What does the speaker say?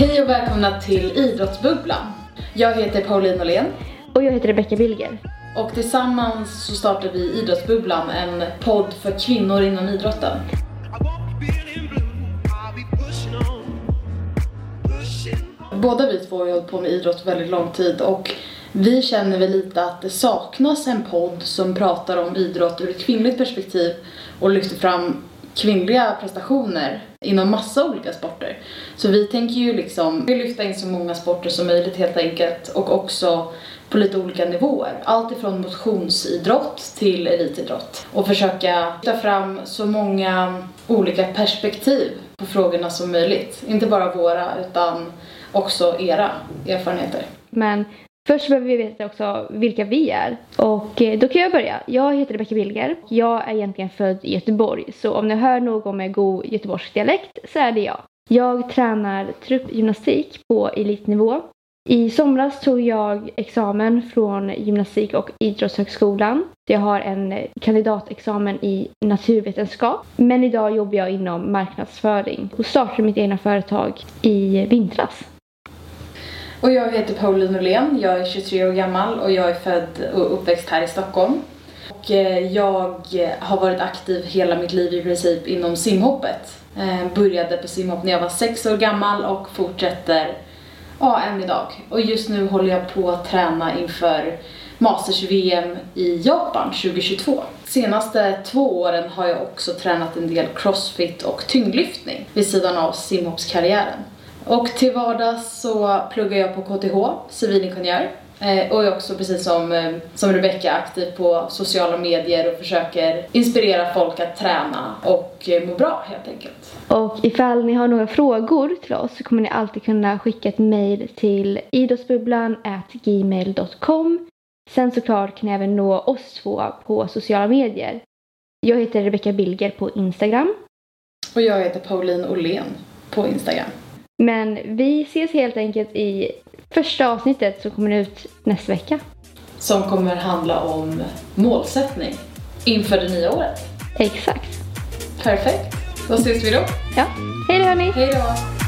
Hej och välkomna till Idrottsbubblan. Jag heter Pauline Åhlén Och jag heter Rebecca Bilger. och tillsammans så startar vi Idrottsbubblan, en podd för kvinnor inom idrotten. Båda vi två har hållit på med idrott väldigt lång tid och vi känner väl lite att det saknas en podd som pratar om idrott ur ett kvinnligt perspektiv och lyfter fram kvinnliga prestationer inom massa olika sporter. Så vi tänker ju liksom lyfta in så många sporter som möjligt helt enkelt och också på lite olika nivåer. Allt ifrån motionsidrott till elitidrott och försöka ta fram så många olika perspektiv på frågorna som möjligt. Inte bara våra utan också era erfarenheter. Men först behöver vi veta också vilka vi är. Och eh, då kan jag börja. Jag heter Rebecka Bilger. Jag är egentligen född i Göteborg. Så om ni hör någon med god göteborgsk dialekt så är det jag. Jag tränar truppgymnastik på elitnivå. I somras tog jag examen från Gymnastik och idrottshögskolan. Jag har en eh, kandidatexamen i naturvetenskap. Men idag jobbar jag inom marknadsföring och startade mitt egna företag i vintras. Och jag heter Pauline Åhlén, jag är 23 år gammal och jag är född och uppväxt här i Stockholm. Och eh, jag har varit aktiv hela mitt liv i princip inom simhoppet. Eh, började på simhopp när jag var 6 år gammal och fortsätter ja, än idag. Och just nu håller jag på att träna inför Masters-VM i Japan 2022. Senaste två åren har jag också tränat en del crossfit och tyngdlyftning vid sidan av simhoppskarriären. Och till vardags så pluggar jag på KTH, civilingenjör. Eh, och är också precis som, eh, som Rebecca aktiv på sociala medier och försöker inspirera folk att träna och eh, må bra helt enkelt. Och ifall ni har några frågor till oss så kommer ni alltid kunna skicka ett mejl till idrottsbubblan@gmail.com. Sen såklart kan ni även nå oss två på sociala medier. Jag heter Rebecca Bilger på Instagram. Och jag heter Pauline Åhlén på Instagram. Men vi ses helt enkelt i första avsnittet som kommer ut nästa vecka. Som kommer handla om målsättning inför det nya året. Exakt. Perfekt. Då ses vi då. Ja, hej då hörni! Hej då!